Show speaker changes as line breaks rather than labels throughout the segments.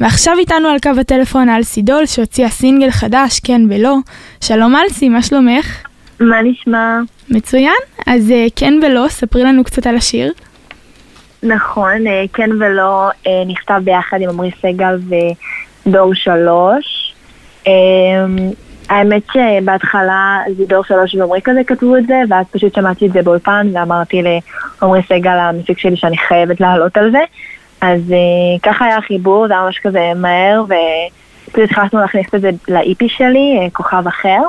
ועכשיו איתנו על קו הטלפון אלסי דול שהוציאה סינגל חדש, כן ולא. שלום אלסי, מה שלומך?
מה נשמע?
מצוין. אז אה, כן ולא, ספרי לנו קצת על השיר.
נכון, אה, כן ולא אה, נכתב ביחד עם עמרי סגל ודור שלוש. האמת שבהתחלה זה דור שלוש ועמרי כזה כתבו את זה, ואז פשוט שמעתי את זה באולפן ואמרתי לעמרי סגל, המפיק שלי, שאני חייבת לעלות על זה. אז ככה היה החיבור, זה היה ממש כזה מהר, ופשוט החלטנו להכניס את זה ל EP שלי, כוכב אחר.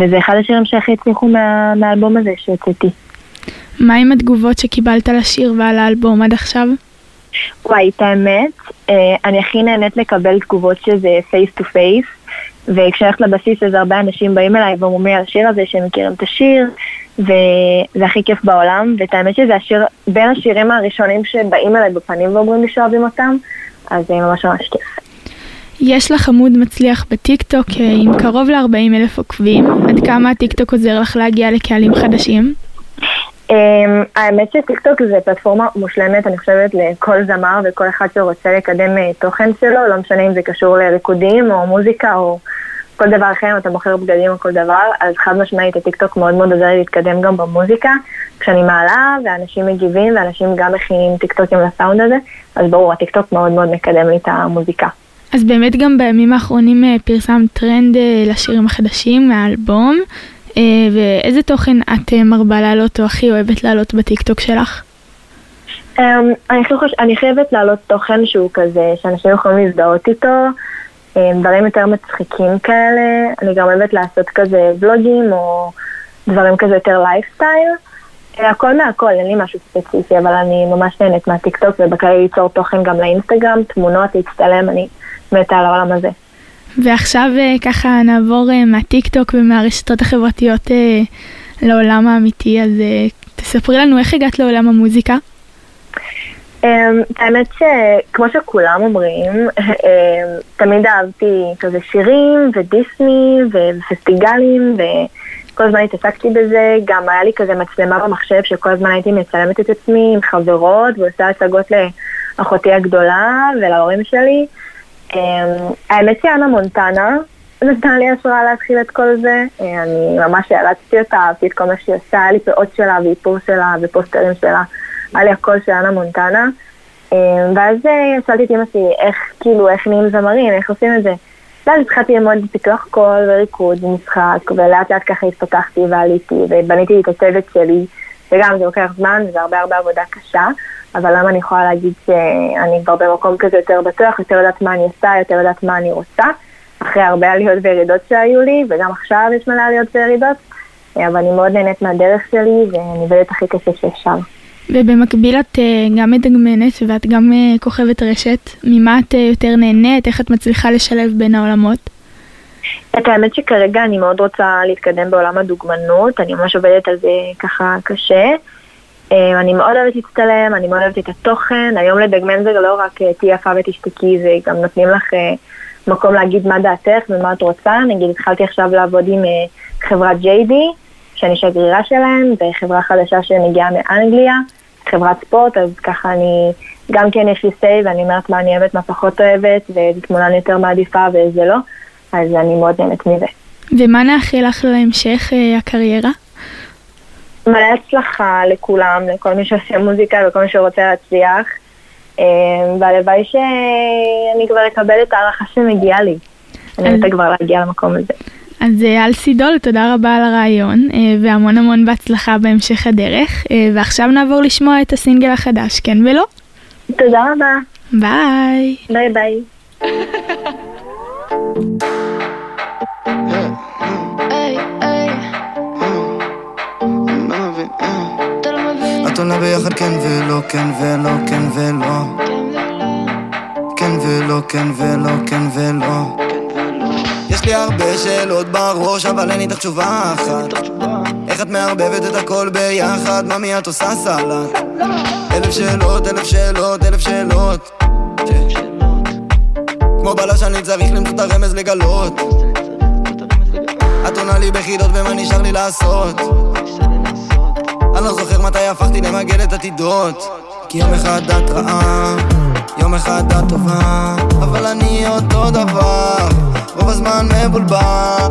וזה אחד השירים שהכי הצליחו מה, מהאלבום הזה שהוצאתי.
מה עם התגובות שקיבלת לשיר ועל האלבום עד עכשיו?
וואי, את האמת, אה, אני הכי נהנית לקבל תגובות שזה face to face, וכשאני הולכת לבסיס אז הרבה אנשים באים אליי ואומרים לי על השיר הזה שהם מכירים את השיר, וזה הכי כיף בעולם, ואת האמת שזה השיר, בין השירים הראשונים שבאים אליי בפנים ואומרים לי שאוהבים אותם, אז זה ממש ממש כיף.
יש לך עמוד מצליח בטיקטוק אה, עם קרוב ל-40 אלף עוקבים, עד כמה הטיקטוק עוזר לך להגיע לקהלים חדשים?
Um, האמת שטיקטוק זה פלטפורמה מושלמת, אני חושבת, לכל זמר וכל אחד שרוצה לקדם uh, תוכן שלו, לא משנה אם זה קשור לריקודים או מוזיקה או כל דבר אחר, אם אתה מוכר בגדים או כל דבר, אז חד משמעית הטיקטוק מאוד מאוד עוזר לי להתקדם גם במוזיקה. כשאני מעלה ואנשים מגיבים ואנשים גם מכינים טיקטוקים לסאונד הזה, אז ברור, הטיקטוק מאוד מאוד מקדם לי את המוזיקה.
אז באמת גם בימים האחרונים uh, פרסמת טרנד uh, לשירים החדשים מהאלבום. אה, ואיזה תוכן את אה, מרבה לעלות או הכי אוהבת לעלות בטיקטוק שלך?
אמ, אני חייבת להעלות תוכן שהוא כזה, שאנשים יכולים להזדהות איתו, דברים יותר מצחיקים כאלה. אני גם אוהבת לעשות כזה ולוגים או דברים כזה יותר לייפסטייל. אה, הכל מהכל, אין לי משהו ספציפי, אבל אני ממש נהנית מהטיקטוק ובכלל ליצור תוכן גם לאינסטגרם, תמונות, להצטלם, אני מתה על העולם הזה.
ועכשיו אה, ככה נעבור אה, מהטיק טוק ומהרשתות החברתיות אה, לעולם האמיתי, אז תספרי לנו איך הגעת לעולם המוזיקה.
אמ, האמת שכמו שכולם אומרים, תמיד אהבתי כזה שירים ודיסני ופסטיגלים וכל הזמן התעסקתי בזה, גם היה לי כזה מצלמה במחשב שכל הזמן הייתי מצלמת את עצמי עם חברות ועושה הצגות לאחותי הגדולה ולהורים שלי. אמ, האמת שאנה מונטנה נתנה לי השראה להתחיל את כל זה. אה, אני ממש הערצתי אותה, אהבתי את כל מה שהיא עושה, היה לי פאות שלה ואיפור שלה ופוסטרים שלה, היה לי הכל של אנה מונטנה. אמ, ואז אה, שאלתי את אמא שלי, איך, כאילו, איך נהיים זמרים, איך עושים את זה. ואז התחלתי ללמוד פיתוח קול וריקוד ומשחק, ולאט לאט ככה התפתחתי ועליתי, ובניתי את הצוות שלי, וגם זה לוקח זמן, וזה הרבה הרבה עבודה קשה. אבל למה אני יכולה להגיד שאני כבר במקום כזה יותר בטוח, יותר יודעת מה אני עושה, יותר יודעת מה אני רוצה, אחרי הרבה עליות וירידות שהיו לי, וגם עכשיו יש מלא עליות וירידות, אבל אני מאוד נהנית מהדרך שלי, ואני עובדת הכי קשה שאפשר.
ובמקביל את אה, גם מדגמנת ואת גם אה, כוכבת רשת, ממה את אה, יותר נהנית, איך את מצליחה לשלב בין העולמות?
את האמת שכרגע אני מאוד רוצה להתקדם בעולם הדוגמנות, אני ממש עובדת על זה ככה קשה. אני מאוד אוהבת להצטלם, אני מאוד אוהבת את התוכן, היום לדגמן זה לא רק תהיי יפה ותשתקי, זה גם נותנים לך מקום להגיד מה דעתך ומה את רוצה. נגיד התחלתי עכשיו לעבוד עם חברת JD, שאני שגרירה שלהם, וחברה חדשה שמגיעה מאנגליה, חברת ספורט, אז ככה אני, גם כן יש לי סיי ואני אומרת מה אני אוהבת, מה פחות אוהבת, ואיזה תמונה אני יותר מעדיפה ואיזה לא, אז אני מאוד נהנית מזה.
ומה נאחל לך להמשך הקריירה?
מלא הצלחה לכולם, לכל מי שעושה מוזיקה וכל מי שרוצה להצליח. אה, והלוואי שאני כבר אקבל את ההערכה שמגיעה לי. אני רוצה כבר להגיע למקום הזה.
אז אה, אלסי דול, תודה רבה על הראיון, אה, והמון המון בהצלחה בהמשך הדרך. ועכשיו נעבור לשמוע את הסינגל החדש, כן ולא?
תודה רבה.
ביי.
ביי ביי.
את עונה ביחד כן ולא, כן ולא, לי הרבה שאלות בראש, אבל אין איתך תשובה אחת. איך את מערבבת את הכל ביחד, ממי את עושה סלט? אלף שאלות, אלף שאלות, אלף שאלות. כמו בלש אני צריך למצוא את הרמז לגלות. את עונה לי בחידות ומה נשאר לי לעשות. אני לא זוכר מתי הפכתי למגדת עתידות כי יום אחד את רעה יום אחד את טובה, אבל אני אותו דבר. רוב הזמן מבולבל.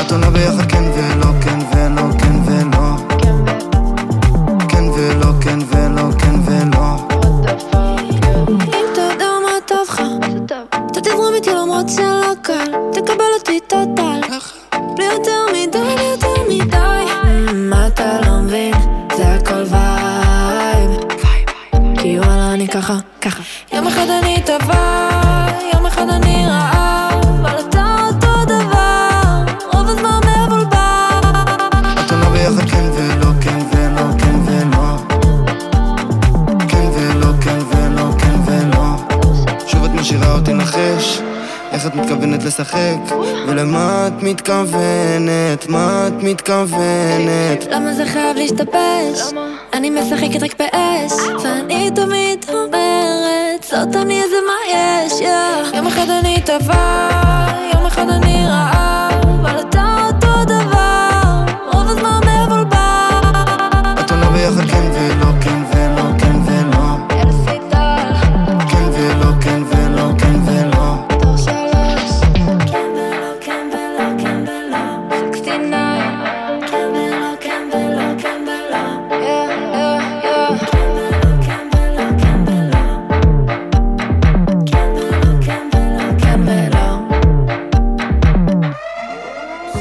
את עונה ביחד כן ולא, כן ולא, כן ולא. כן ולא, כן ולא, כן ולא.
אם אתה יודע מה טוב לך, אתה תזרום איתי למרות שלא קל. תקבל אותי total. בלי יותר מדי, בלי יותר מדי. מה אתה לא מבין? זה הכל vibe. כי וואלה אני ככה,
נחש איך את מתכוונת לשחק? ולמה את מתכוונת? מה את מתכוונת?
למה זה חייב להשתבש? אני משחקת רק באש ואני תמיד אומרת זאת אני איזה מה יש, yeah. יום אחד אני טובה